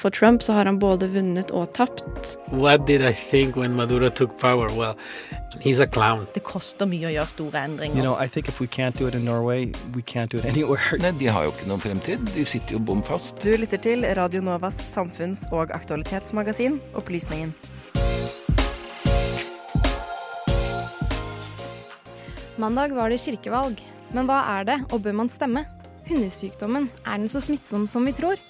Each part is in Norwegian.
For Trump så har han både vunnet og tapt. What did I think when Maduro took power? Well, he's a clown. Det koster mye å gjøre store endringer. You know, I think if we can't do it in Norway, we can't do it anywhere. Nei, De har jo ikke noen fremtid. De sitter jo bom fast. Du lytter til Radio Novas samfunns- og aktualitetsmagasin Opplysningen. Mandag var det kirkevalg. Men hva er det, og bør man stemme? Hundesykdommen, er den så smittsom som vi tror?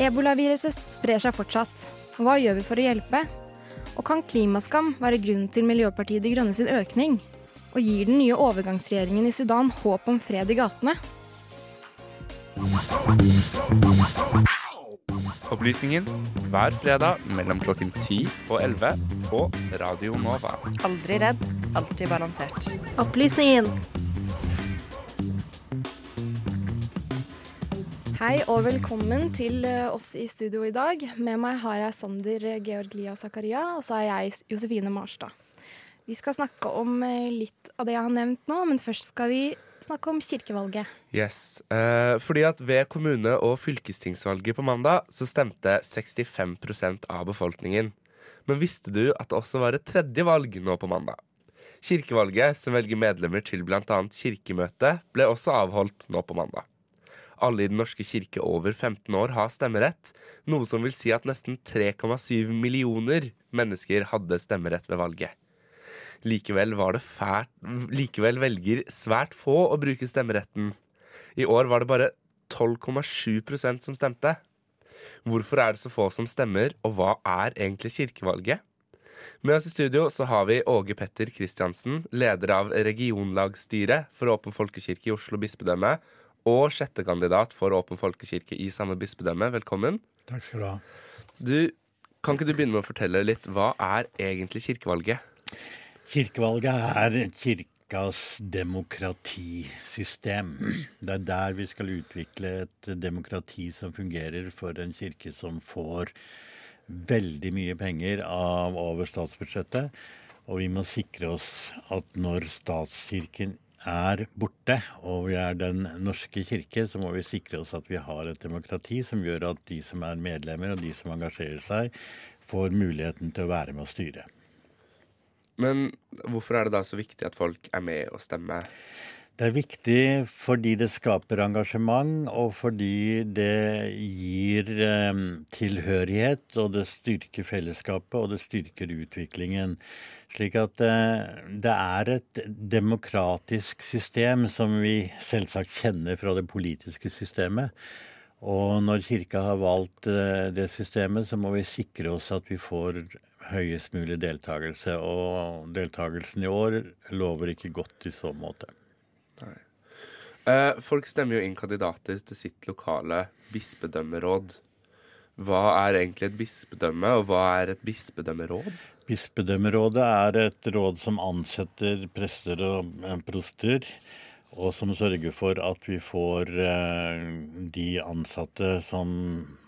Ebolaviruset sprer seg fortsatt. Hva gjør vi for å hjelpe? Og kan klimaskam være grunnen til Miljøpartiet De Grønne sin økning? Og gir den nye overgangsregjeringen i Sudan håp om fred i gatene? Opplysningen hver fredag mellom klokken 10 og 11 på Radio Nova. Aldri redd, alltid balansert. Opplysningen. Hei og velkommen til eh, oss i studio i dag. Med meg har jeg Sander Georg Lia Zakaria, og så er jeg Josefine Marstad. Vi skal snakke om eh, litt av det jeg har nevnt nå, men først skal vi snakke om kirkevalget. Yes, eh, fordi at Ved kommune- og fylkestingsvalget på mandag så stemte 65% av befolkningen. Men visste du at det også var et tredje valg nå på mandag? Kirkevalget, som velger medlemmer til bl.a. Kirkemøtet, ble også avholdt nå på mandag. Alle i Den norske kirke over 15 år har stemmerett, noe som vil si at nesten 3,7 millioner mennesker hadde stemmerett ved valget. Likevel, fælt, likevel velger svært få å bruke stemmeretten. I år var det bare 12,7% som stemte. Hvorfor er det så få som stemmer, og hva er egentlig kirkevalget? Med oss i studio så har vi Åge Petter Kristiansen, leder av regionlagsstyret for Åpen folkekirke i Oslo bispedømme, og sjettekandidat for Åpen folkekirke i samme bispedømme. Velkommen. Takk skal du ha. Du, kan ikke du begynne med å fortelle litt, hva er egentlig kirkevalget? Kirkevalget er kirkas demokratisystem. Det er der vi skal utvikle et demokrati som fungerer for en kirke som får veldig mye penger av over statsbudsjettet. Og vi må sikre oss at når statskirken er borte, og vi er Den norske kirke, så må vi sikre oss at vi har et demokrati som gjør at de som er medlemmer, og de som engasjerer seg, får muligheten til å være med å styre. Men hvorfor er det da så viktig at folk er med og stemmer? Det er viktig fordi det skaper engasjement, og fordi det gir eh, tilhørighet, og det styrker fellesskapet, og det styrker utviklingen. Slik at eh, det er et demokratisk system som vi selvsagt kjenner fra det politiske systemet. Og når Kirka har valgt eh, det systemet, så må vi sikre oss at vi får høyest mulig deltakelse. Og deltakelsen i år lover ikke godt i så måte. Eh, folk stemmer jo inn kandidater til sitt lokale bispedømmeråd. Hva er egentlig et bispedømme, og hva er et bispedømmeråd? Bispedømmerådet er et råd som ansetter prester og proster, og som sørger for at vi får eh, de ansatte som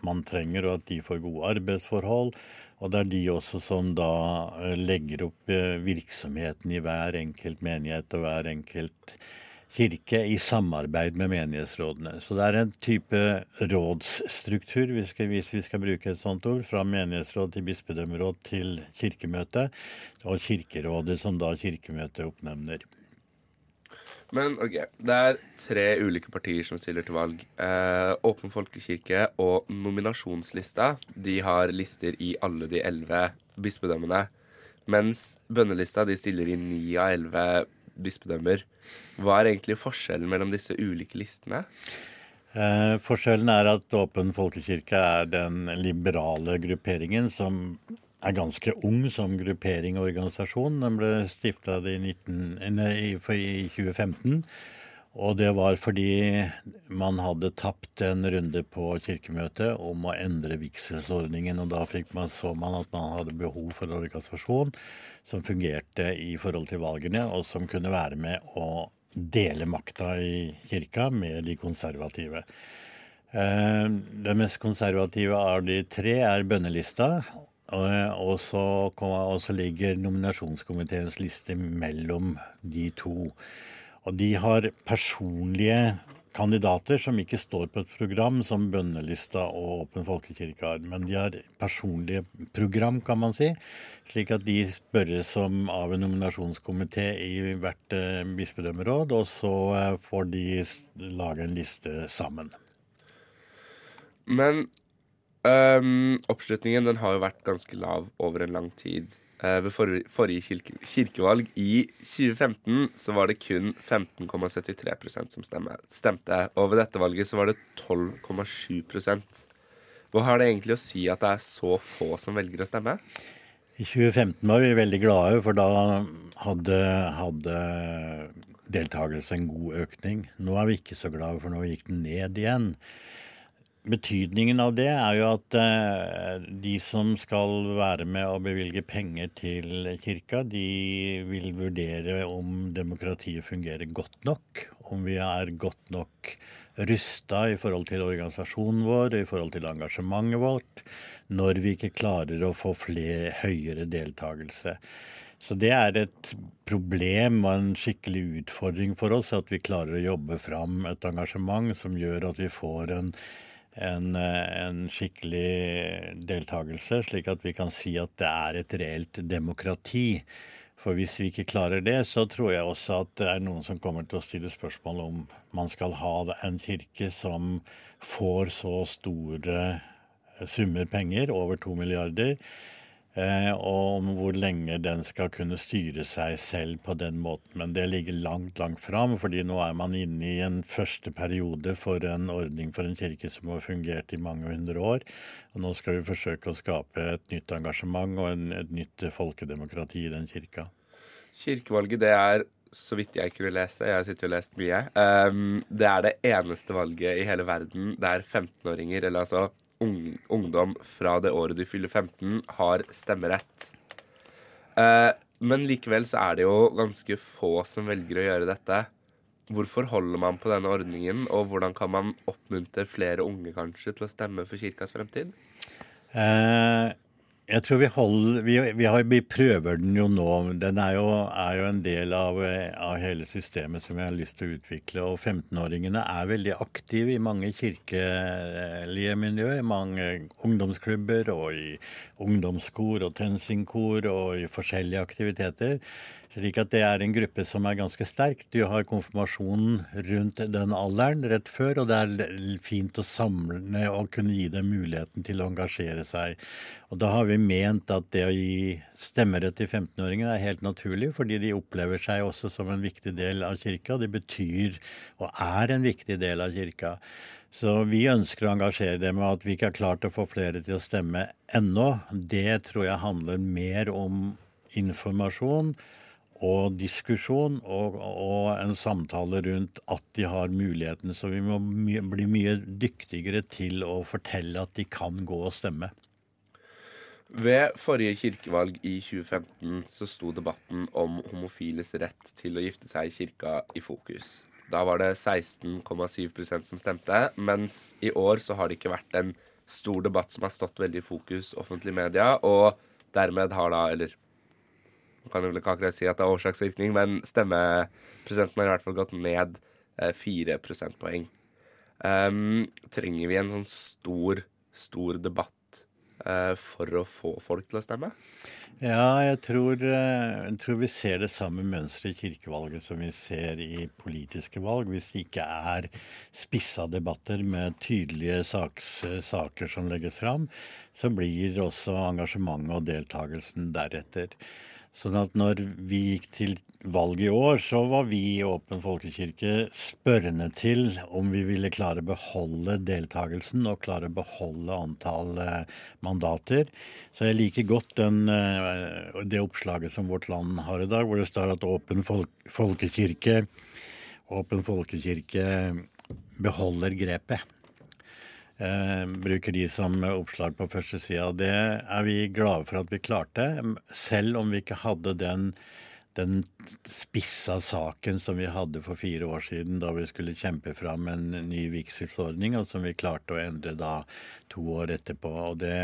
man trenger, og at de får gode arbeidsforhold. Og det er de også som da eh, legger opp eh, virksomheten i hver enkelt menighet og hver enkelt kirke i samarbeid med menighetsrådene. Så det er en type rådsstruktur, hvis vi skal bruke et sånt ord, fra menighetsråd til bispedømmeråd til kirkemøte, og Kirkerådet, som da Kirkemøtet oppnevner. Men ok, det er tre ulike partier som stiller til valg. Eh, Åpen folkekirke og Nominasjonslista de har lister i alle de elleve bispedømmene. Mens bønnelista de stiller i ni av elleve bispedømmer. Hva er egentlig forskjellen mellom disse ulike listene? Eh, forskjellen er at Åpen folkekirke er den liberale grupperingen som er ganske ung som gruppering og organisasjon. Den ble stifta i, i 2015. Og det var fordi man hadde tapt en runde på Kirkemøtet om å endre vigselsordningen. Og da man, så man at man hadde behov for en organisasjon som fungerte i forhold til valgene, og som kunne være med å dele makta i kirka med de konservative. Eh, det mest konservative av de tre er bønnelista. Så, og så ligger nominasjonskomiteens liste mellom de to. Og de har personlige kandidater som ikke står på et program som Bønnelista og Åpen folkekirke har. Men de har personlige program, kan man si. Slik at de spørres om av en nominasjonskomité i hvert eh, bispedømmeråd, og så eh, får de lage en liste sammen. Men øhm, oppslutningen den har jo vært ganske lav over en lang tid. Eh, ved forrige, forrige kirke, kirkevalg i 2015 så var det kun 15,73% som stemte. Og ved dette valget så var det 12,7% Hva har det egentlig å si at det er så få som velger å stemme? I 2015 var vi veldig glade, for da hadde, hadde deltakelse en god økning. Nå er vi ikke så glade, for nå gikk den ned igjen. Betydningen av det er jo at eh, de som skal være med å bevilge penger til kirka, de vil vurdere om demokratiet fungerer godt nok. Om vi er godt nok rusta i forhold til organisasjonen vår, i forhold til engasjementet vårt, når vi ikke klarer å få flere, høyere deltakelse. Så det er et problem og en skikkelig utfordring for oss at vi klarer å jobbe fram et engasjement som gjør at vi får en en, eh, en, skikkelig deltakelse, slik at vi kan si at det er et reelt demokrati. For hvis vi ikke klarer det, så tror jeg også at det er noen som kommer til å stille spørsmål om man skal ha en kirke som får så store summer penger, over to milliarder, og om hvor lenge den skal kunne styre seg selv på den måten. Men det ligger langt, langt fram, fordi nå er man inne i en første periode for en ordning for en kirke som har fungert i mange hundre år. Og nå skal vi forsøke å skape et nytt engasjement og en, et nytt folkedemokrati i den kirka. Kirkevalget, det er så vidt jeg kunne lese, jeg har sittet og lest mye, um, det er det eneste valget i hele verden der 15-åringer, eller altså ungdom fra det året du fyller 15, har stemmerett. Eh, men likevel så er det jo ganske få som velger å gjøre dette. Hvorfor holder man på denne ordningen, og hvordan kan man oppmuntre flere unge kanskje til å stemme for kirkas fremtid? Eh, jeg tror vi holder vi, vi, har, vi, prøver den jo nå. Den er jo, er jo en del av, av, hele systemet som vi har lyst til å utvikle. Og 15-åringene er veldig aktive i mange kirkelige miljøer. I mange ungdomsklubber og i ungdomskor og tensingkor og i forskjellige aktiviteter. Slik at det er en gruppe som er ganske sterk. Du har konfirmasjonen rundt den alderen rett før, og det er fint å samle og kunne gi dem muligheten til å engasjere seg. Og da har vi ment at det å gi stemmerett til 15-åringer er helt naturlig, fordi de opplever seg også som en viktig del av kirka. De betyr og er en viktig del av kirka. Så vi ønsker å engasjere dem, og at vi ikke har klart å få flere til å stemme ennå, det tror jeg handler mer om informasjon og diskusjon og, og, en samtale rundt at de har mulighetene. Så vi må my bli mye dyktigere til å fortelle at de kan gå og stemme. Ved forrige kirkevalg i 2015 så sto debatten om homofiles rett til å gifte seg i kirka i fokus. Da var det 16,7% som stemte, mens i år så har det ikke vært en stor debatt som har stått veldig i fokus offentlig media, og dermed har da, eller kan vel ikke akkurat si at det er årsaksvirkning, men stemmeprosenten har i hvert fall gått ned eh, fire prosentpoeng. Um, trenger vi en sånn stor, stor debatt uh, for å få folk til å stemme? Ja, jeg tror, eh, jeg tror, vi ser det samme mønsteret i kirkevalget som vi ser i politiske valg. Hvis det ikke er spissa debatter med tydelige saks, saker som legges fram, så blir også engasjementet og deltakelsen deretter. Sånn at når vi gikk til valg i år, så var vi i Åpen folkekirke spørrende til om vi ville klare å beholde deltakelsen og klare å beholde antall eh, mandater. Så jeg liker godt den, eh, det oppslaget som Vårt Land har i dag, hvor det står at Åpen folkekirke, Åpen folkekirke beholder grepet eh, bruker de som oppslag på første førstesida. Det er vi glade for at vi klarte, selv om vi ikke hadde den, den spissa saken som vi hadde for fire år siden, da vi skulle kjempe fram en ny vigselsordning, og som vi klarte å endre da to år etterpå. Og det,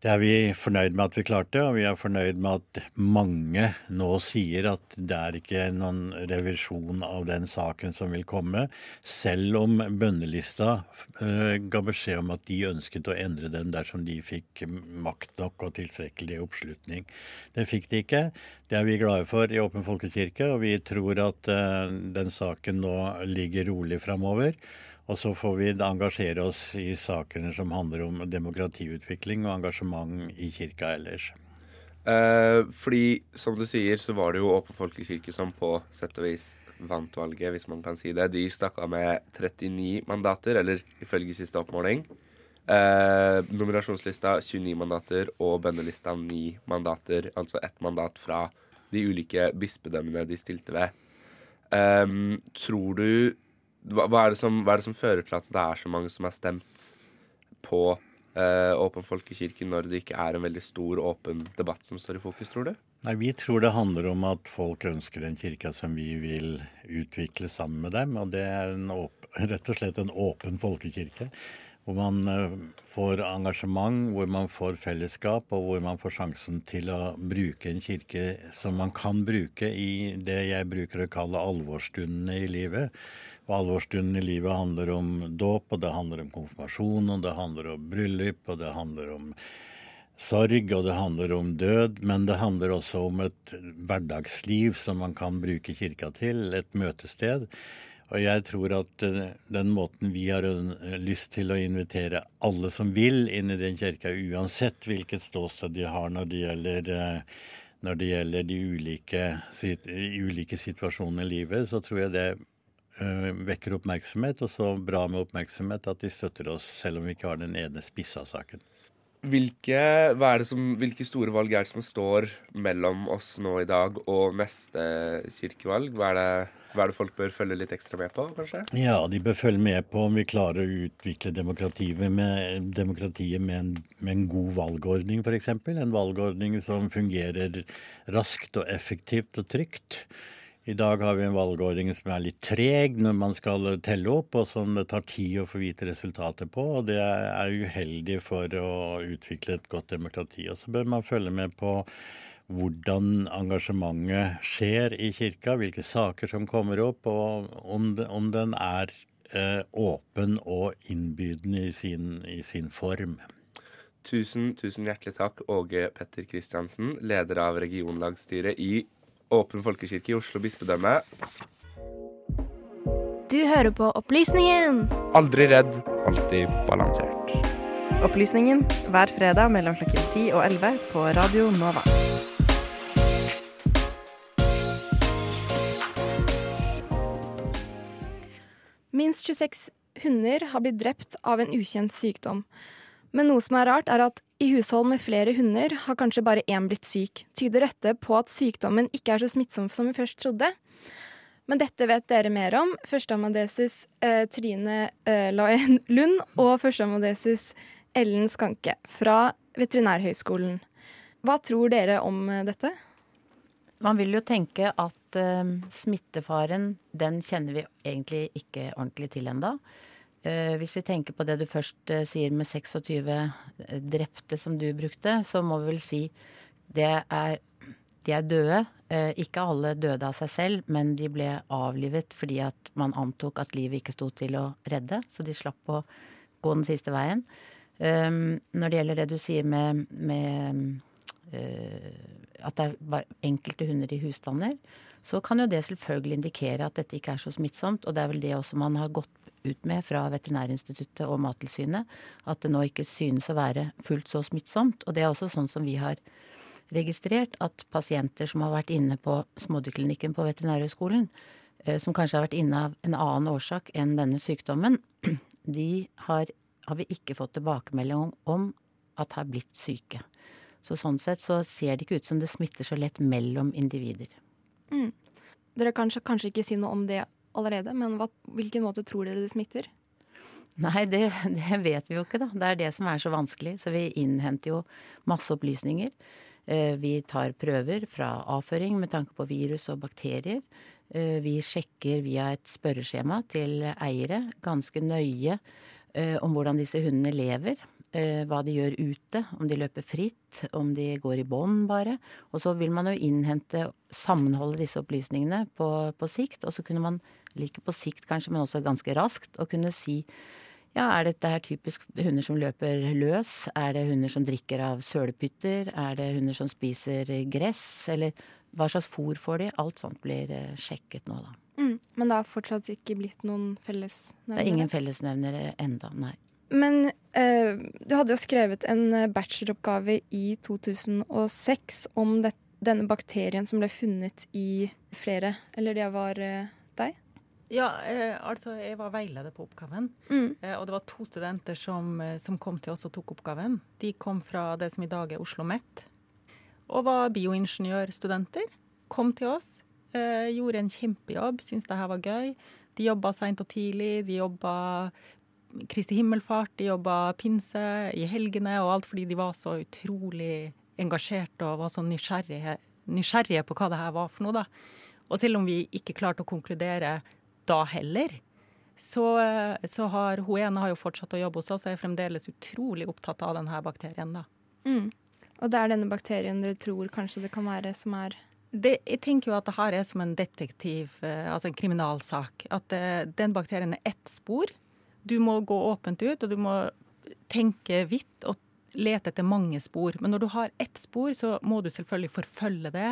Det er vi fornøyd med at vi klarte, og vi er fornøyd med at mange nå sier at det er ikke noen revisjon av den saken som vil komme, selv om bønnelista uh, ga beskjed om at de ønsket å endre den dersom de fikk makt nok og tilstrekkelig oppslutning. Det fikk de ikke. Det er vi glade for i Åpen folkekirke, og vi tror at uh, den saken nå ligger rolig framover. Og så får vi engasjere oss i sakene som handler om demokratiutvikling og engasjement i kirka ellers. Eh, fordi, som du sier, så var det jo Åpen folkekirke som på sett og vis vant valget, hvis man kan si det. De stakk av med 39 mandater, eller ifølge siste oppmåling. Eh, nominasjonslista 29 mandater og bønnelista 9 mandater, altså ett mandat fra de ulike bispedømmene de stilte ved. Eh, tror du hva, hva, er som, hva, er det som, fører til at det er så mange som har stemt på eh, Åpen folkekirke når det ikke er en veldig stor, åpen debatt som står i fokus, tror du? Nei, Vi tror det handler om at folk ønsker en kirke som vi vil utvikle sammen med dem. Og det er rett og slett en åpen folkekirke. Hvor man eh, får engasjement, hvor man får fellesskap, og hvor man får sjansen til å bruke en kirke som man kan bruke i det jeg bruker å kalle alvorsstundene i livet. Og alvorsstunden i livet handler om dåp, og det handler om konfirmasjon, og det handler om bryllup, og det handler om sorg, og det handler om død. Men det handler også om et hverdagsliv som man kan bruke kirka til, et møtested. Og jeg tror at eh, den måten vi har lyst til å invitere alle som vil inn i den kirka, uansett hvilket ståsted de har når det gjelder eh, når det gjelder de ulike, ulike situasjonene i livet, så tror jeg det Eh, vekker oppmerksomhet, og så bra med oppmerksomhet at de støtter oss, selv om vi ikke har den ene spissa saken. Hvilke, som, hvilke, store valg er det som står mellom oss nå i dag og neste kirkevalg? Hva er, det, hva er det folk bør følge litt ekstra med på, kanskje? Ja, de bør følge med på om vi klarer å utvikle demokratiet med, demokratiet med, en, med en god valgordning, f.eks. En valgordning som fungerer raskt og effektivt og trygt. I dag har vi en valgordning som er litt treg når man skal telle opp, og som det tar tid å få vite resultatet på. og Det er uheldig for å utvikle et godt demokrati. Og så bør man følge med på hvordan engasjementet skjer i kirka, hvilke saker som kommer opp, og om, den er eh, åpen og innbydende i sin, i sin form. Tusen, tusen hjertelig takk, Åge Petter Kristiansen, leder av regionlagsstyret i Åpen folkekirke i Oslo bispedømme. Du hører på Opplysningen. Aldri redd, alltid balansert. Opplysningen hver fredag mellom klokken 10 og 11 på Radio Nova. Minst 26 hunder har blitt drept av en ukjent sykdom. Men noe som er rart, er at i hushold med flere hunder har kanskje bare én blitt syk. Tyder dette på at sykdommen ikke er så smittsom som vi først trodde? Men dette vet dere mer om. Førsteamadesis eh, Trine eh, Laen Lund og førsteamadesis Ellen Skanke fra Veterinærhøgskolen. Hva tror dere om eh, dette? Man vil jo tenke at eh, smittefaren, den kjenner vi egentlig ikke ordentlig til enda. Eh, hvis vi tenker på det du først eh, sier med 26 eh, drepte som du brukte, så må vi vel si det er de er døde. Ikke alle døde av seg selv, men de ble avlivet fordi at man antok at livet ikke sto til å redde. Så de slapp å gå den siste veien. Når det gjelder det du sier med, med at det er enkelte hunder i husstander, så kan jo det selvfølgelig indikere at dette ikke er så smittsomt. Og det er vel det også man har gått ut med fra Veterinærinstituttet og Mattilsynet, at det nå ikke synes å være fullt så smittsomt. Og det er også sånn som vi har registrert at pasienter som har vært inne på smådyrklinikken på Veterinærhøgskolen, eh, som kanskje har vært inne av en annen årsak enn denne sykdommen, de har, har vi ikke fått tilbakemelding om at har blitt syke. Så sånn sett så ser det ikke ut som det smitter så lett mellom individer. Mm. Dere kan kanskje ikke si noe om det allerede, men hva, hvilken måte tror dere det smitter? Nei, det, det, vet vi jo ikke, da. Det er det som er så vanskelig. Så vi innhenter jo masse opplysninger. Eh, vi tar prøver fra avføring med tanke på virus og bakterier. Eh, vi sjekker via et spørreskjema til eiere ganske nøye eh, om hvordan disse hundene lever. hva de gjør ute. Om de løper fritt, om de går i bånd bare. Og så vil man jo innhente, sammenholde disse opplysningene på, på sikt. Og så kunne man, like på sikt kanskje, men også ganske raskt, å kunne si ja, er dette her typisk hunder som løper løs? Er det hunder som drikker av sølepytter? Er det hunder som spiser gress? Eller hva slags fôr får de? Alt sånt blir eh, sjekket nå, da. Mm. Men det har fortsatt ikke blitt noen fellesnevnere? Det er ingen fellesnevnere enda, nei. Men eh, du hadde jo skrevet en eh, bacheloroppgave i 2006 om det, denne bakterien som ble funnet i flere, eller det var eh, deg? Ja, eh, altså jeg var veileder på oppgaven. Mm. Eh, og det var to studenter som, eh, som, kom til oss og tok oppgaven. De kom fra det som i dag er Oslo OsloMet. Og var bioingeniørstudenter. Kom til oss. Eh, gjorde en kjempejobb, syntes det her var gøy. De jobba seint og tidlig. De jobba Kristi himmelfart, de jobba pinse i helgene og alt fordi de var så utrolig engasjerte og var så nysgjerrige, nysgjerrige på hva det her var for noe, da. Og selv om vi ikke klarte å konkludere da heller, så, så har hun ene har jo fortsatt å jobbe hos oss og er fremdeles utrolig opptatt av denne bakterien. da. Mm. Og det er denne bakterien dere tror kanskje det kan være som er det, jeg tenker jo at det her er som en detektiv, eh, altså en kriminalsak. At uh, den bakterien er ett spor. Du må gå åpent ut, og du må tenke vidt og lete etter mange spor. Men når du har ett spor, så må du selvfølgelig forfølge det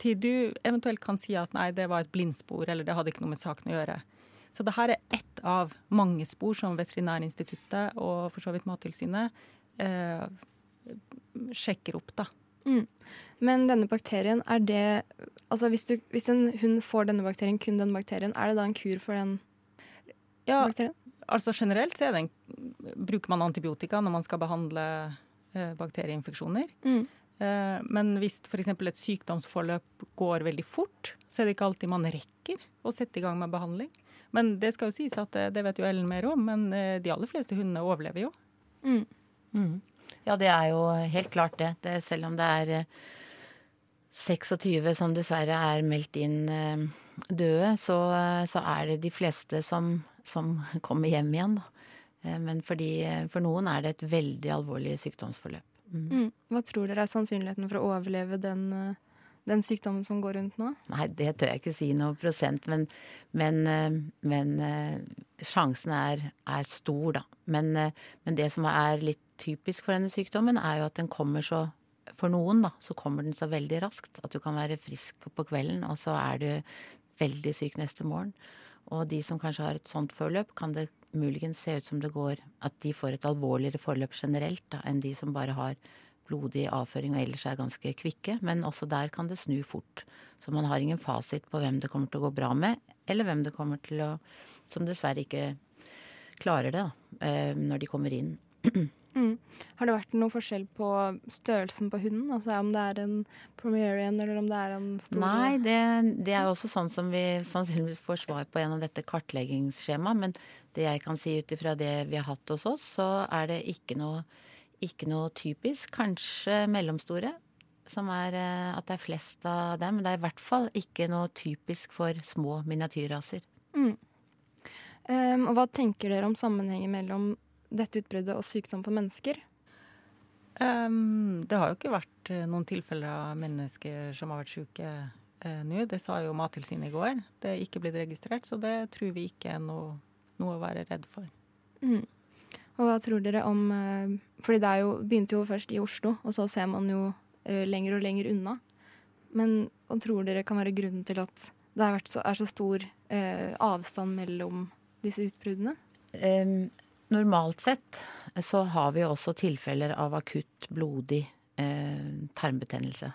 til du eventuelt kan si at nei, det var et blindspor, eller det hadde ikke noe med saken å gjøre. Så det her er ett av mange spor som Veterinærinstituttet og for så vidt Mattilsynet eh, sjekker opp, da. Mm. Men denne bakterien, er det Altså hvis, du, hvis, en hund får denne bakterien, kun denne bakterien, er det da en kur for den ja, bakterien? Altså generelt så en, bruker man antibiotika når man skal behandle eh, bakterieinfeksjoner. Mm. Eh, men hvis f.eks. et sykdomsforløp går veldig fort, så er det ikke alltid man rekker å sette i gang med behandling. Men det skal jo sies at eh, det vet jo Ellen mer om, men eh, de aller fleste hundene overlever jo. Mm. Mm. Ja, det er jo helt klart det. det selv om det er 26 som dessverre er meldt inn døde, så, så er det de fleste som, som kommer hjem igjen, da. Men fordi, for noen er det et veldig alvorlig sykdomsforløp. Mm. Mm. Hva tror dere er sannsynligheten for å overleve den, eh, den, sykdommen som går rundt nå? Nei, det tør jeg ikke si noe prosent, men, men, eh, men eh, sjansen er, er, stor, da. Men, men, det som er litt typisk for denne sykdommen, er jo at den kommer så For noen, da, så kommer den så veldig raskt at du kan være frisk på kvelden, og så er du veldig syk neste morgen. Og de som kanskje har et sånt forløp, kan det muligens se ut som det går At de får et alvorligere forløp generelt da, enn de som bare har blodig avføring og ellers er ganske kvikke. Men også der kan det snu fort. Så man har ingen fasit på hvem det kommer til å gå bra med, eller hvem det kommer til å Som dessverre ikke klarer det, da, eh, når de kommer inn. Mm. Har det vært noe forskjell på størrelsen på hunden? Altså Om det er en Promerian eller om det er en stor Nei, det, det er også sånn som vi sannsynligvis får svar på gjennom dette kartleggingsskjemaet. Men det jeg kan si ut ifra det vi har hatt hos oss, så er det ikke noe, ikke noe typisk. Kanskje mellomstore. Som er eh, at det er flest av dem. Men det er i hvert fall ikke noe typisk for små miniatyrraser. Mm. Um, og hva tenker dere om sammenhengen mellom dette utbruddet og sykdom på mennesker? Um, det har jo ikke vært eh, noen tilfeller av mennesker som har vært syke uh, nå. Det sa jo Mattilsynet i går. Det er ikke blitt registrert, så det tror vi ikke er noe, noe å være redd for. Mm. Og hva tror dere om uh, Fordi det jo, begynte jo først i Oslo, og så ser man jo uh, lenger og lenger unna. Men hva tror dere kan være grunnen til at det så, er så stor avstand mellom disse utbruddene? Um, Normalt sett så har vi også tilfeller av akutt blodig eh, tarmbetennelse.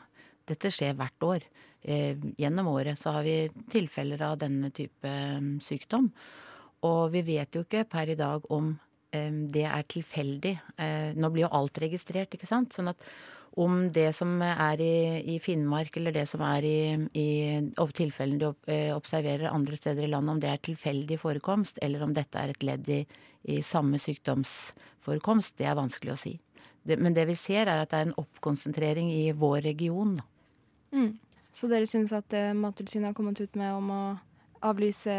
Dette skjer hvert år. Eh, gjennom året så har vi tilfeller av denne type um, sykdom. Og vi vet jo ikke per i dag om eh, det er tilfeldig. Eh, nå blir jo alt registrert, ikke sant. Sånn at om det som er i, i, Finnmark, eller det som er i, i tilfellene de eh, observerer andre steder i landet, om det er tilfeldig forekomst, eller om dette er et ledd i, i samme sykdomsforekomst, det er vanskelig å si. Det, men det vi ser, er at det er en oppkonsentrering i vår region. Mm. Så dere syns at uh, Mattilsynet har kommet ut med om å avlyse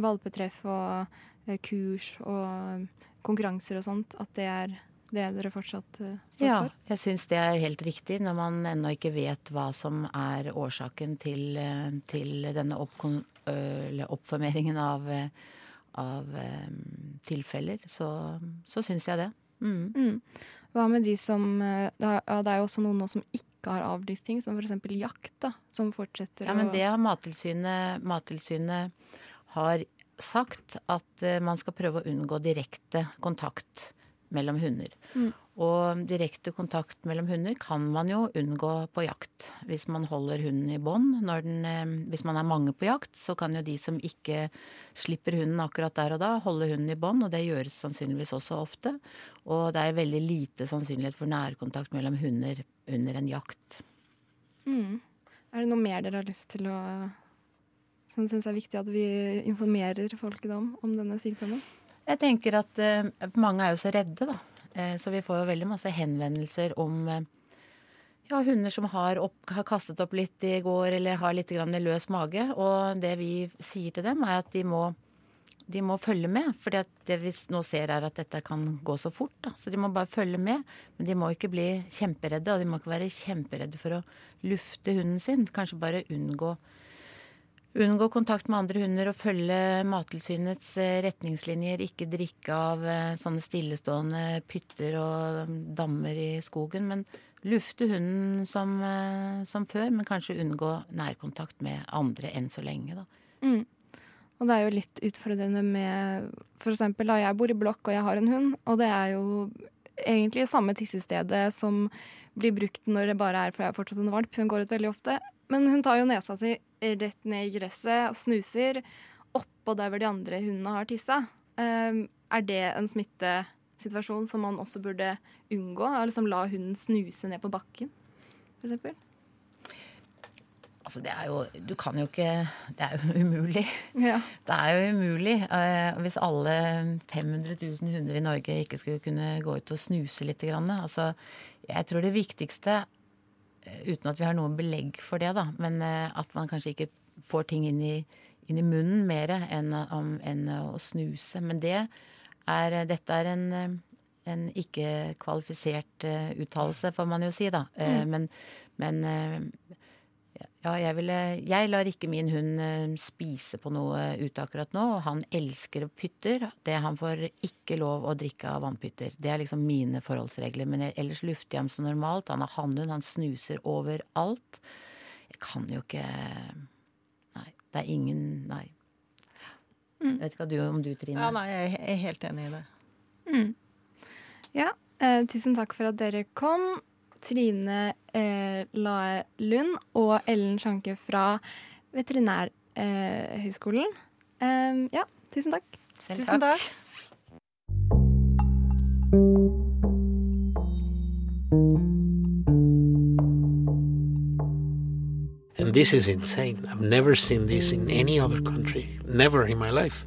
valpetreff og uh, kurs og konkurranser og sånt, at det er det dere fortsatt uh, står ja, for? Ja, jeg syns det er helt riktig når man ennå ikke vet hva som er årsaken til, eh, til denne oppkon, oppformeringen av, av um, tilfeller. Så, så syns jeg det. Mm. Mm. Hva med de som Det er jo også noen nå som ikke har avlyst ting, som f.eks. jakt, da, som fortsetter å Ja, men det har Mattilsynet Mattilsynet har sagt at man skal prøve å unngå direkte kontakt mellom hunder. Mm. Og direkte kontakt mellom hunder kan man jo unngå på jakt. Hvis man holder hunden i bånd. Hvis man er mange på jakt, så kan jo de som ikke slipper hunden akkurat der og da, holde hunden i bånd. Og det gjøres sannsynligvis også ofte. Og det er veldig lite sannsynlighet for nærkontakt mellom hunder under en jakt. Mm. Er det noe mer dere har lyst til å Som syns er viktig at vi informerer folket om, om denne sykdommen? Jeg tenker at uh, mange er jo så redde, da. Uh, så vi får jo veldig masse henvendelser om uh, ja, hunder som har, opp, har, kastet opp litt i går eller har litt løs mage. Og det vi sier til dem, er at de må, de må følge med. For det vi nå ser, er at dette kan gå så fort. Da. Så de må bare følge med. Men de må ikke bli kjemperedde, og de må ikke være kjemperedde for å lufte hunden sin. Kanskje bare unngå Unngå kontakt med andre hunder og følge Mattilsynets eh, retningslinjer. Ikke drikke av eh, sånne stillestående pytter og dammer i skogen. Men lufte hunden som, eh, som før, men kanskje unngå nærkontakt med andre enn så lenge, da. Mm. Og det er jo litt utfordrende med eksempel da jeg bor i blokk og jeg har en hund, og det er jo egentlig samme tissestedet som blir brukt når det bare er for jeg har fortsatt en valp. Hun går ut veldig ofte. Men hun tar jo nesa si rett ned i gresset og snuser oppå der hvor de andre hundene har tissa. Um, er det en smittesituasjon som man også burde unngå? Liksom la hunden snuse ned på bakken, f.eks.? Altså, det er jo Du kan jo ikke Det er jo umulig. Ja. Det er jo umulig. Uh, hvis alle 500 000 hunder i Norge ikke skulle kunne gå ut og snuse litt. Grann, altså, jeg tror det viktigste Eh, uten at vi har noe belegg for det, da. Men eh, at man kanskje ikke får ting inn i, inn i munnen mer enn, enn, å snuse. Men det er, dette er en, en ikke kvalifisert uh, uttalelse, får man jo si, da. Mm. Men, men ja, jeg, ville, jeg lar ikke min hund eh, spise på noe ute akkurat nå. Og han elsker pytter. Det Han får ikke lov å drikke av vannpytter. Det er liksom mine forholdsregler. Men ellers lufter jeg ham som normalt. Han er hannhund, han snuser overalt. Jeg kan jo ikke Nei. Det er ingen Nei. Mm. Jeg vet ikke du, om du, Trine? Ja, nei, jeg er helt enig i det. Mm. Ja, eh, tusen takk for at dere kom. Trine eh, Lae Lund og Ellen Sjanke fra Veterinærhøgskolen. Eh, ja, tusen takk. Selv tusen takk. And this is insane. I've never seen this in any other country. Never in my life.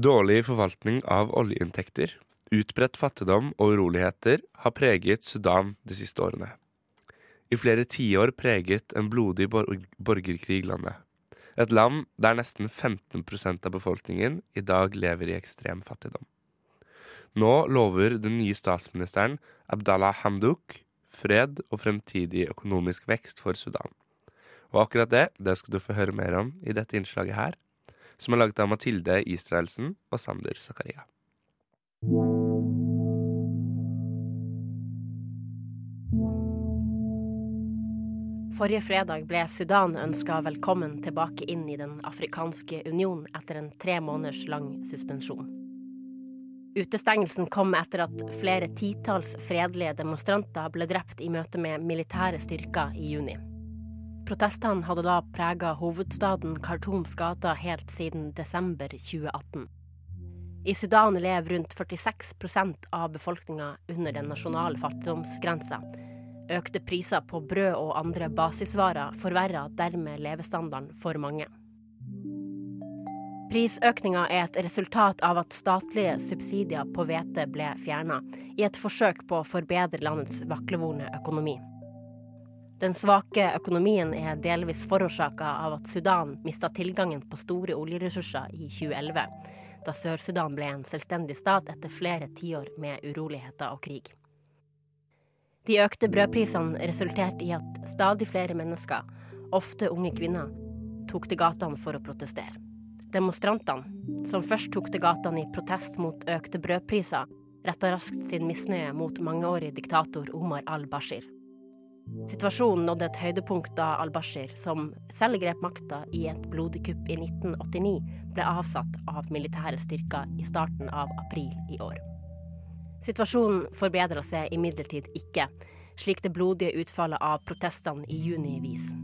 Dårlig forvaltning av oljeinntekter Utbredt fattigdom og uroligheter har preget Sudan de siste årene. I flere tiår preget en blodig borgerkrig landet. Et land der nesten 15% av befolkningen i dag lever i ekstrem fattigdom. Nå lover den nye statsministeren Abdallah Hamduk fred og fremtidig økonomisk vekst for Sudan. Og akkurat det det skal du få høre mer om i dette innslaget her, som er laget av Mathilde Israelsen og Sander Zakaria. Forrige fredag ble Sudan ønska velkommen tilbake inn i Den afrikanske union etter en tre måneders lang suspensjon. Utestengelsen kom etter at flere titalls fredelige demonstranter ble drept i møte med militære styrker i juni. Protestene hadde da prega hovedstaden Khartoums gater helt siden desember 2018. I Sudan lever rundt 46% av befolkninga under den nasjonale fattigdomsgrensa. Økte priser på brød og andre basisvarer forverrer dermed levestandarden for mange. Prisøkninga er et resultat av at statlige subsidier på hvete ble fjerna, i et forsøk på å forbedre landets vaklevorne økonomi. Den svake økonomien er delvis forårsaka av at Sudan mista tilgangen på store oljeressurser i 2011, da Sør-Sudan ble en selvstendig stat etter flere tiår med uroligheter og krig. De økte brødprisene resulterte i at stadig flere mennesker, ofte unge kvinner, tok til gatene for å protestere. Demonstrantene, som først tok til gatene i protest mot økte brødpriser, retta raskt sin misnøye mot mangeårig diktator Omar al-Bashir. Situasjonen nådde et høydepunkt da al-Bashir, som selv grep makta i et blodig kupp i 1989, ble avsatt av militære styrker i starten av april i år. Situasjonen forbedra seg imidlertid ikke, slik det blodige utfallet av protestene i juni viser.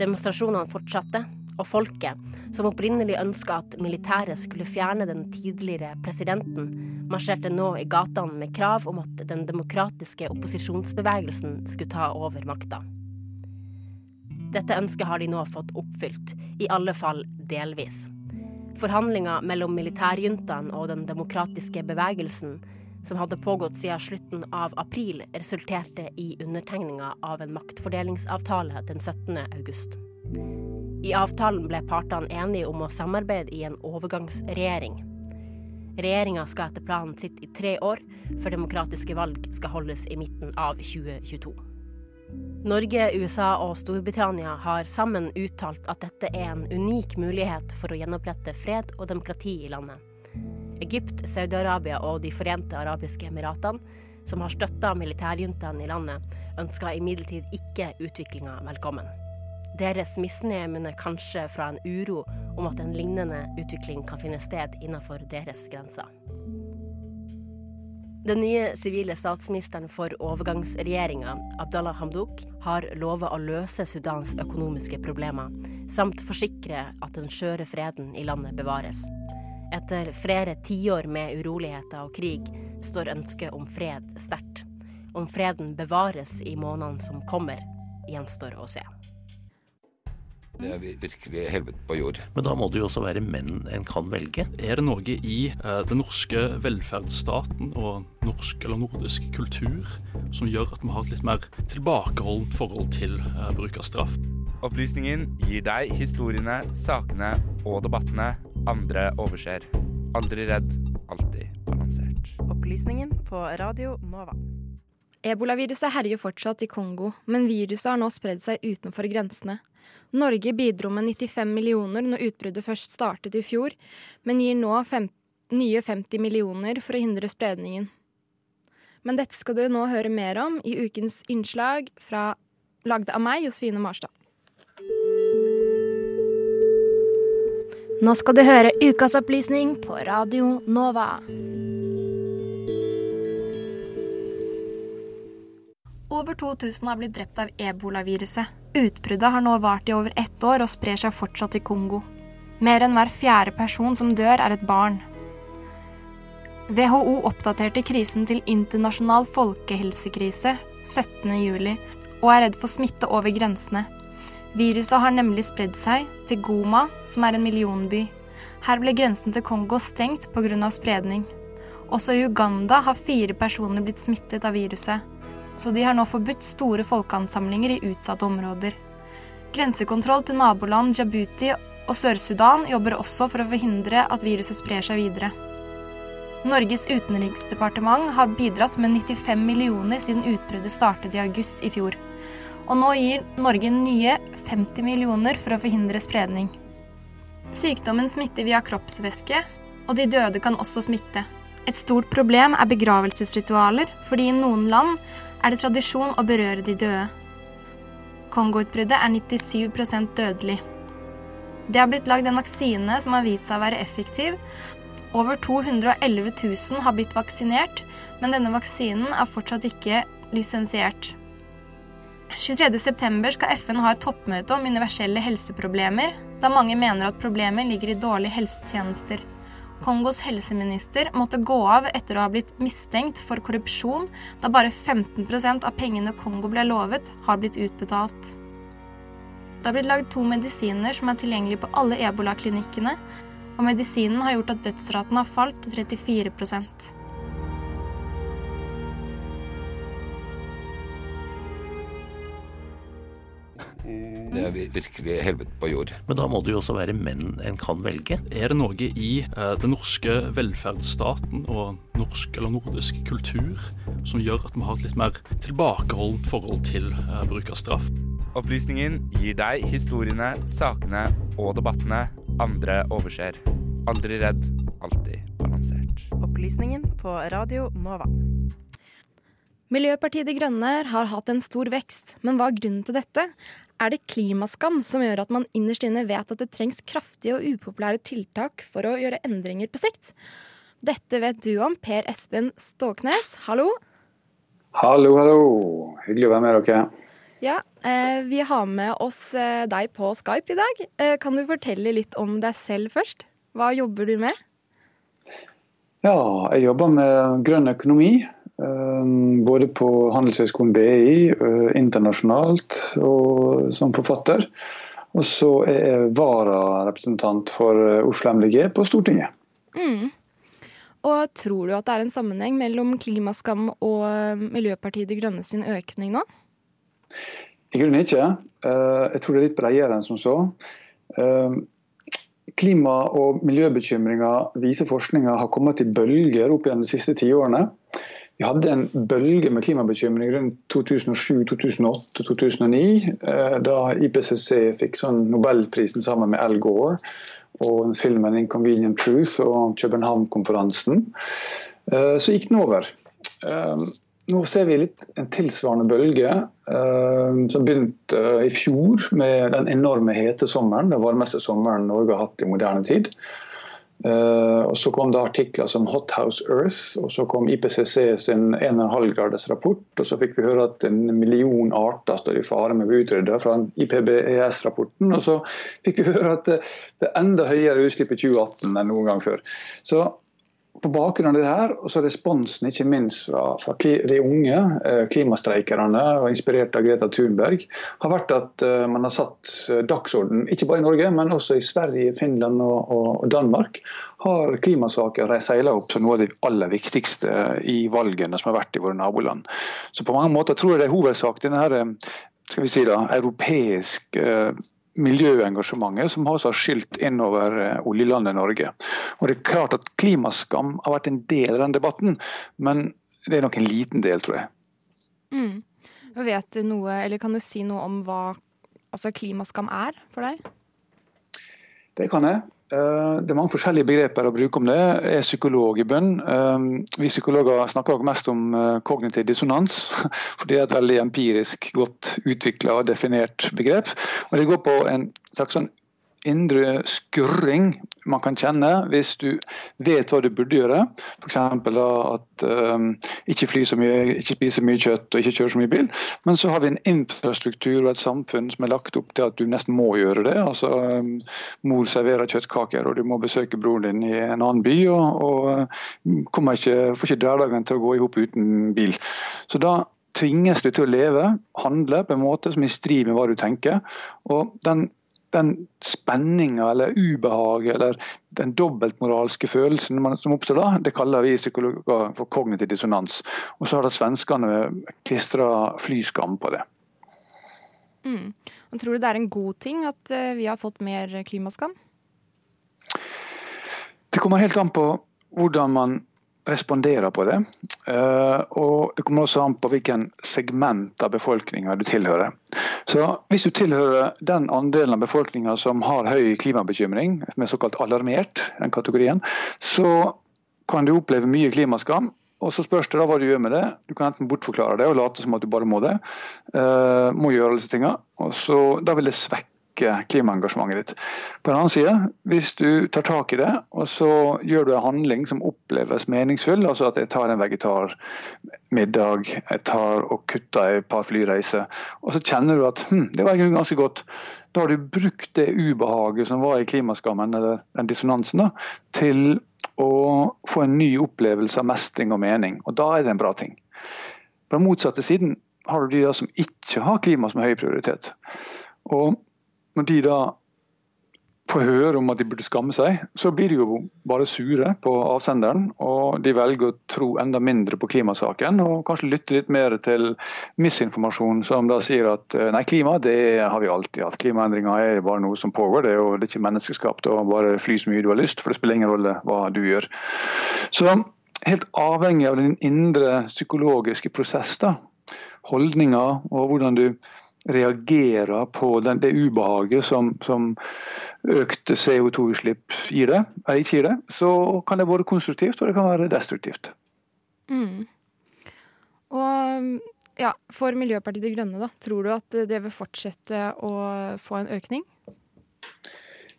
Demonstrasjonene fortsatte, og folket, som opprinnelig ønska at militæret skulle fjerne den tidligere presidenten, marsjerte nå i gatene med krav om at den demokratiske opposisjonsbevegelsen skulle ta over makta. Dette ønsket har de nå fått oppfylt, i alle fall delvis. Forhandlinger mellom militærjuntaen og den demokratiske bevegelsen, som hadde pågått siden slutten av april, resulterte i undertegninga av en maktfordelingsavtale den 17. august. I avtalen ble partene enige om å samarbeide i en overgangsregjering. Regjeringa skal etter planen sitte i tre år, før demokratiske valg skal holdes i midten av 2022. Norge, USA og Storbritannia har sammen uttalt at dette er en unik mulighet for å gjenopprette fred og demokrati i landet. Egypt, Saudi-Arabia og De forente arabiske emiratene, som har støtta militærjuntaen i landet, ønsker imidlertid ikke utviklinga velkommen. Deres misnøye kanskje fra en uro om at en lignende utvikling kan finne sted innenfor deres grenser. Den nye sivile statsministeren for overgangsregjeringa, Abdallah Hamdouk, har lova å løse Sudans økonomiske problemer, samt forsikre at den skjøre freden i landet bevares. Etter flere tiår med uroligheter og krig står ønsket om fred sterkt. Om freden bevares i månedene som kommer, gjenstår å se. Det er virkelig helvete på jord. Men da må det jo også være menn en kan velge. Er det noe i eh, den norske velferdsstaten og norsk eller nordisk kultur som gjør at vi har et litt mer tilbakeholdent forhold til eh, bruk av straff? Opplysningen gir deg historiene, sakene og debattene andre overser. Aldri redd, alltid balansert. Opplysningen på Radio Nova. Ebolaviruset herjer fortsatt i Kongo, men viruset har nå spredd seg utenfor grensene. Norge bidro med 95 millioner når utbruddet først startet i fjor, men gir nå fem, nye 50 millioner for å hindre spredningen. Men dette skal du nå høre mer om i ukens innslag fra lagd av meg, Josefine Marstad. Nå skal du høre ukas opplysning på Radio Nova. Over 2000 har blitt drept av ebolaviruset. Utbruddet har nå vart i over ett år og sprer seg fortsatt i Kongo. Mer enn hver fjerde person som dør, er et barn. WHO oppdaterte krisen til internasjonal folkehelsekrise 17.07 og er redd for smitte over grensene. Viruset har nemlig spredd seg til Goma, som er en millionby. Her ble grensen til Kongo stengt pga. spredning. Også i Uganda har fire personer blitt smittet av viruset så de har nå forbudt store folkeansamlinger i utsatte områder. Grensekontroll til naboland Djibouti og Sør-Sudan jobber også for å forhindre at viruset sprer seg videre. Norges utenriksdepartement har bidratt med 95 millioner siden utbruddet startet i august i fjor. Og nå gir Norge nye 50 millioner for å forhindre spredning. Sykdommen smitter via kroppsvæske, og de døde kan også smitte. Et stort problem er begravelsesritualer, fordi i noen land er det tradisjon å berøre de døde. Kongo-utbruddet er 97% dødelig. Det har blitt lagd en vaksine som har vist seg å være effektiv. Over 211 000 har blitt vaksinert, men denne vaksinen er fortsatt ikke lisensiert. 23.9 skal FN ha et toppmøte om universelle helseproblemer, da mange mener at problemet ligger i dårlige helsetjenester. Kongos helseminister måtte gå av etter å ha blitt mistenkt for korrupsjon, da bare 15% av pengene Kongo ble lovet, har blitt utbetalt. Det har blitt lagd to medisiner som er tilgjengelige på alle ebolaklinikkene, og medisinen har gjort at dødsraten har falt til 34 Det er virkelig helvete på jord. Men da må det jo også være menn en kan velge. Er det noe i eh, den norske velferdsstaten og norsk eller nordisk kultur som gjør at vi har et litt mer tilbakeholdent forhold til eh, bruk av straff? Opplysningen gir deg historiene, sakene og debattene andre overser. Aldri redd, alltid balansert. Opplysningen på Radio Nova. Miljøpartiet De Grønne har hatt en stor vekst, men hva er grunnen til dette? Er det klimaskam som gjør at man innerst inne vet at det trengs kraftige og upopulære tiltak for å gjøre endringer på sikt? Dette vet du om, Per Espen Ståknes. Hallo. Hallo, hallo. Hyggelig å være med dere. Ja, eh, Vi har med oss eh, deg på Skype i dag. Eh, kan du fortelle litt om deg selv først? Hva jobber du med? Ja, jeg jobber med grønn økonomi. Eh, Både på Handelshøyskolen BI, eh, internasjonalt og som forfatter. Og så er jeg vararepresentant for eh, Oslo MDG på Stortinget. Mm. Og tror du at det er en sammenheng mellom klimaskam og eh, Miljøpartiet De Grønne sin økning nå? I grunnen ikke. Jeg tror det er litt bredere enn som så. Eh, Klima- og miljøbekymringer viser forskninga har kommet i bølger opp gjennom de siste tiårene. Vi hadde en bølge med klimabekymring rundt 2007, 2008 2009, eh, da IPCC fikk sånn Nobelprisen sammen med Al Gore og filmen 'Inconvenient Truth' og København-konferansen. Eh, Så gikk den over. Eh, Nå ser vi litt en tilsvarende bølge eh, som begynte i fjor med den enorme hete sommeren, den varmeste sommeren Norge har hatt i moderne tid. Eh, og Så kom det artikler som Hot House Earth, og så kom IPCC sin 1,5 graders rapport. Og så fikk vi høre at en million arter står i fare med å bli utrydda fra IPBES-rapporten. Og så fikk vi høre at det er enda høyere utslipp i 2018 enn noen gang før. Så på bakgrunn av det her, og så responsen ikke minst fra, fra de unge eh, klimastreikerne, og inspirert av Greta Thunberg, har vært at eh, man har satt eh, dagsorden, ikke bare i Norge, men også i Sverige, Finland og, og, Danmark, har klimasaker seila opp som noe av det aller viktigste i valgene som har vært i våre naboland. Så på mange måter tror jeg det er hovedsak denne her, skal vi si da, europeisk miljøengasjementet som har skylt innover eh, oljelandet Norge. Og det er klart at Klimaskam har vært en del av den debatten, men det er nok en liten del, tror jeg. Mm. Vet du noe, eller kan du si noe om hva altså, klimaskam er for deg? Det kan jeg. Eh, Det er mange forskjellige begreper å bruke om det. Jeg er psykolog i bunn. Eh, Vi psykologer snakker mest om eh, kognitiv dissonans, for det er et veldig empirisk, godt utvikla og definert begrep. Og Det går på en slags sånn indre skurring man kan kjenne hvis du vet hva du burde gjøre. F.eks. at um, ikke fly så mye, ikke spise mye kjøtt og ikke kjøre så mye bil. Men så har vi en infrastruktur og et samfunn som er lagt opp til at du nesten må gjøre det. Altså um, Mor serverer kjøttkaker, og du må besøke broren din i en annen by. Og, og ikke, får ikke hverdagen til å gå i hop uten bil. Så da tvinges du til å leve, handle på en måte som er i strid med hva du tenker. Og den den spenninga eller ubehaget eller den dobbeltmoralske følelsen som oppstår da, det kaller vi psykologer for kognitiv dissonans. Og så har da svenskene klistra flyskam på det. Mm. Og tror du det er en god ting at eh, vi har fått mer klimaskam? Det kommer helt an på hvordan man responderer på det. Eh, og det kommer også an på hvilken segment av befolkninga du tilhører. Så Hvis du tilhører den andelen av befolkninga som har høy klimabekymring, som er såkalt alarmert, den kategorien, så kan du oppleve mye klimaskam. Og så spørs det da hva du gjør med det. Du kan enten bortforklare det og late som at du bare må det. Eh, må gjøre disse tingene. Og så, da vil det svekke svekker klimaengasjementet ditt. På den annen side, hvis du tar tak i det, og så gjør du en handling som oppleves meningsfull, altså at jeg tar en vegetarmiddag, jeg tar og kutter et par flyreiser, og så kjenner du at hm, det var ganske godt. Da har du brukt det ubehaget som var i klimaskammen, eller den dissonansen, da, til å få en ny opplevelse av mestring og mening. Og da er det en bra ting. På den motsatte siden har du de som ikke har klima som høy prioritet. Og når de da får høre om at de burde skamme seg, så blir de jo bare sure på avsenderen. Og de velger å tro enda mindre på klimasaken, og kanskje lytte litt mer til misinformasjon som da sier at eh, nei, klima det har vi alltid hatt. Klimaendringer er bare noe som pågår, det er jo det er ikke menneskeskapt. og Bare fly så mye du har lyst, for det spiller ingen rolle hva du gjør. Så helt avhengig av den indre psykologiske prosess, da, holdninger og hvordan du reagerer på den, det ubehaget som, som økte CO2-utslipp gir det, ikke gir det, så kan det være konstruktivt og det kan være destruktivt. Mm. Og ja, For Miljøpartiet De Grønne, da, tror du at det vil fortsette å få en økning?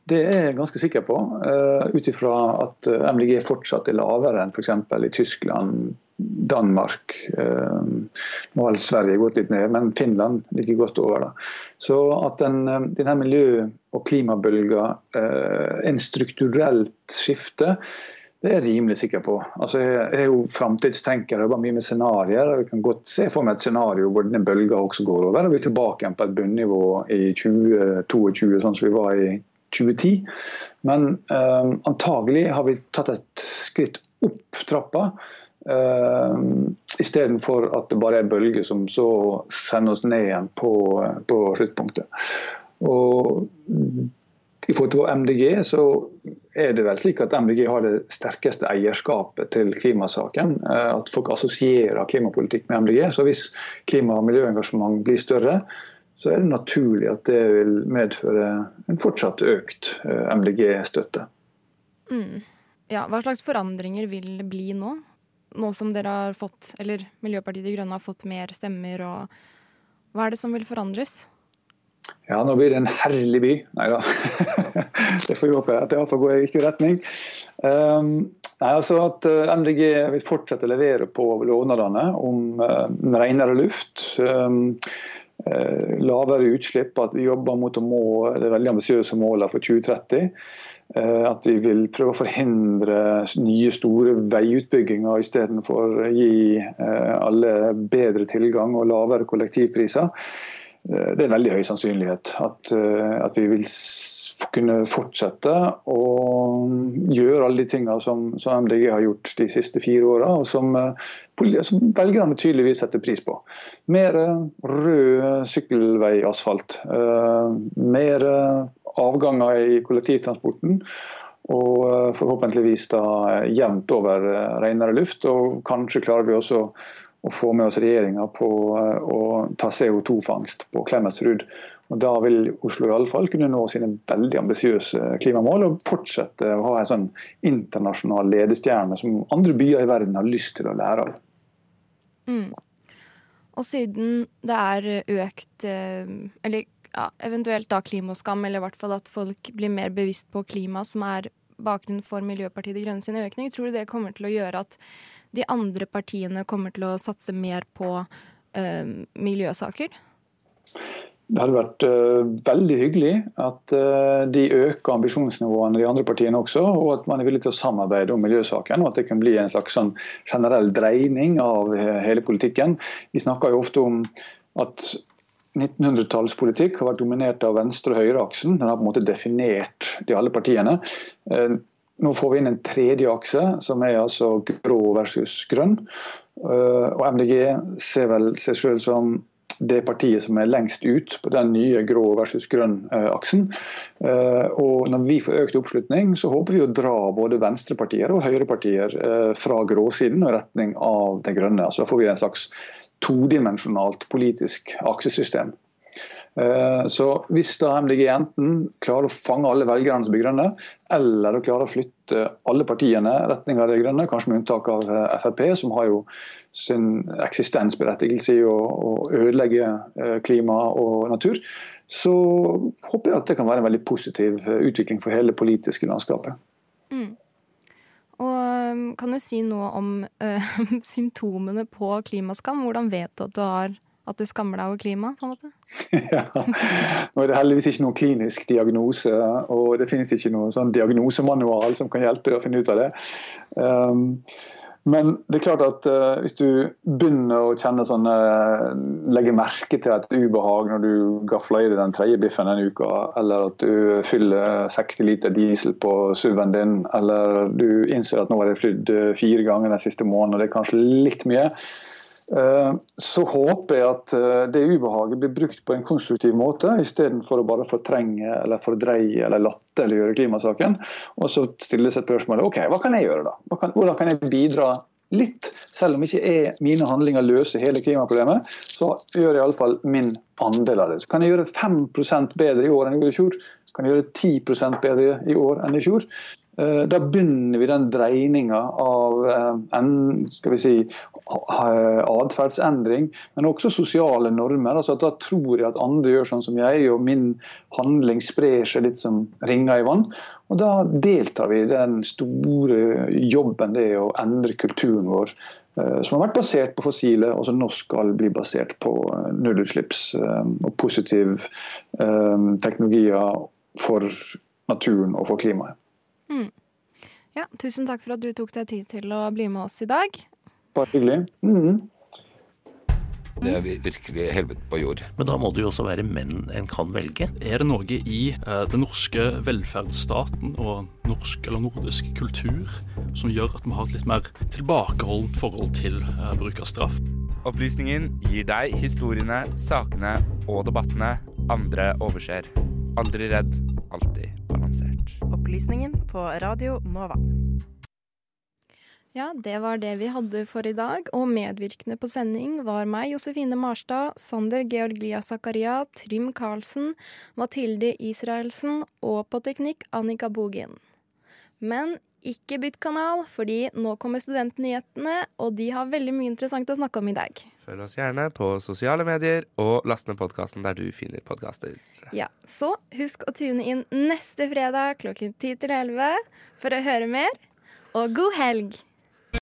Det er jeg ganske sikker på, uh, ut ifra at MDG fortsatt er lavere enn f.eks. i Tyskland, Danmark. Eh, nå har Sverige gått litt ned, men Finland ligger godt over. Da. Så at den, eh, denne miljø- og klimabølga er eh, en strukturelt skifte, det er jeg rimelig sikker på. Altså, jeg er jo framtidstenker og jobber mye med scenarioer. Jeg kan godt se for meg et scenario hvor denne bølga også går over. og Vi er tilbake igjen på et bunnivå i 2022, sånn som vi var i 2010. Men um, antagelig har vi tatt et skritt opp trappa. Uh, Istedenfor at det bare er bølger som så sender oss ned igjen på, på sluttpunktet. Og I forhold til MDG så er det vel slik at MDG har det sterkeste eierskapet til klimasaken. Uh, at folk assosierer klimapolitikk med MDG. Så hvis klima- og miljøengasjement blir større, så er det naturlig at det vil medføre en fortsatt økt eh, MDG-støtte. Mm. Ja, hva slags forandringer vil det bli nå? Nå som dere har fått, eller Miljøpartiet De Grønne har fått mer stemmer, og hva er det som vil forandres? Ja, nå blir det en herlig by. Nei da. det får vi håpe at det iallfall går i riktig retning. Um, nei, altså at eh, MDG vil fortsette å levere på lovnadene om um, renere luft. Um, lavere utslipp, at vi jobber mot å må det veldig ambisiøse målene for 2030. Eh, at vi vil prøve å forhindre nye, store veiutbygginger istedenfor å gi eh, alle bedre tilgang og lavere kollektivpriser. Eh, det er veldig høy sannsynlighet at, at vi vil kunne fortsette å gjøre alle de tingene som, som MDG har gjort de siste fire åra, og som, som velgerne tydeligvis setter pris på. Mer rød sykkelveiasfalt. Mer avganger i kollektivtransporten. Og eh, forhåpentligvis da jevnt over eh, renere luft. Og kanskje klarer vi også få med oss regjeringa på eh, å ta CO2-fangst på Klemetsrud. Og Da vil Oslo i alle fall kunne nå sine veldig ambisiøse klimamål og fortsette å ha en sånn internasjonal ledestjerne som andre byer i verden har lyst til å lære av. Mm. Og siden det er økt, eller ja, eventuelt da klimaskam, eller i hvert fall at folk blir mer bevisst på klima, som er bakgrunnen for Miljøpartiet De Grønne sin økning. Tror du det kommer til å gjøre at de andre partiene kommer til å satse mer på øh, miljøsaker? Det hadde vært uh, veldig hyggelig at uh, de øker ambisjonsnivåene de andre partiene også, og at man er villig til å samarbeide om miljøsaken. og At det kan bli en slags sånn generell dreining av hele politikken. Vi snakker jo ofte om at 1900-tallspolitikk har vært dominert av venstre- og høyreaksen. Den har på en måte definert de alle partiene. Eh, nå får vi inn en tredje akse, som er altså grå versus grønn. Eh, og MDG ser vel seg selv som det partiet som er lengst ut på den nye grå versus grønn-aksen. Eh, og når vi får økt oppslutning, så håper vi å dra både venstrepartier og høyrepartier fra gråsiden og retning av det grønne. Så da får vi en slags todimensjonalt politisk aksesystem. Eh, Så hvis da MDG enten klarer å fange alle velgerne som blir grønne, eller å klare å flytte alle partiene retning av de grønne, kanskje med unntak av eh, Frp, som har jo sin eksistensberettigelse i å, ødelegge eh, klima og natur, så håper jeg at det kan være en veldig positiv utvikling for hele det politiske landskapet. Mm. Og um, kan du si noe om ø, symptomene på klimaskam? Hvordan vet du at du, har, at du skammer deg over klima? på en måte? ja. Nå er det heldigvis ikke noen klinisk diagnose, og det finnes ikke noen sånn diagnosemanual som kan hjelpe deg å finne ut av det. Um, men det er klart at uh, hvis du begynner å kjenne sånne Legge merke til et ubehag når du gafler i deg den tredje biffen denne uka, eller at du fyller 60 liter diesel på SUV-en din, eller du innser at nå har jeg flydd uh, fire ganger den siste måneden, og det er kanskje litt mye, så håper jeg at uh, det ubehaget blir brukt på en konstruktiv måte, istedenfor å bare fortrenge eller fordreie eller latterliggjøre klimasaken. Og så stilles et spørsmål ok, hva kan jeg gjøre da? Kan, hvordan kan jeg bidra litt? Selv om ikke jeg, mine handlinger løser hele klimaproblemet, så gjør jeg iallfall min andel av det. Så kan jeg gjøre 5% bedre i år enn jeg gjorde i fjor. Kan jeg gjøre 10% bedre i år enn i fjor. Eh, Da begynner vi den dreininga av eh, si, atferdsendring, men også sosiale normer. Altså Da tror jeg at andre gjør sånn som jeg, og min handling sprer seg litt som ringer i vann. Og Da deltar vi i den store jobben det er å endre kulturen vår, eh, som har vært basert på fossile, og som nå skal bli basert på nullutslipps og positiv eh, teknologier for naturen og for klimaet. Mm. Ja, tusen takk for at du tok deg tid til å bli med oss i dag. Bare hyggelig. Mhm. Det er virkelig helvete på jord. Men da må det jo også være menn en kan velge. Er det noe i eh, den norske velferdsstaten og norsk eller nordisk kultur som gjør at vi har et litt mer tilbakeholdent forhold til eh, bruk av straff? Opplysningen gir deg historiene, sakene og debattene andre overser. Aldri redd, alltid balansert. Opplysningen på Radio Nova. Ja, det var det vi hadde for i dag, og medvirkende på sending var meg, Josefine Marstad, Sander Georgia Zakaria, Trym Karlsen, Mathilde Israelsen og på teknikk Annika Bogen. Men ikke bytt kanal, fordi nå kommer studentnyhetene, og de har veldig mye interessant å snakke om i dag. Følg oss gjerne på sosiale medier, og last ned podkasten der du finner podkaster. Ja, Så husk å tune inn neste fredag klokken 10 til 11 for å høre mer, og god helg!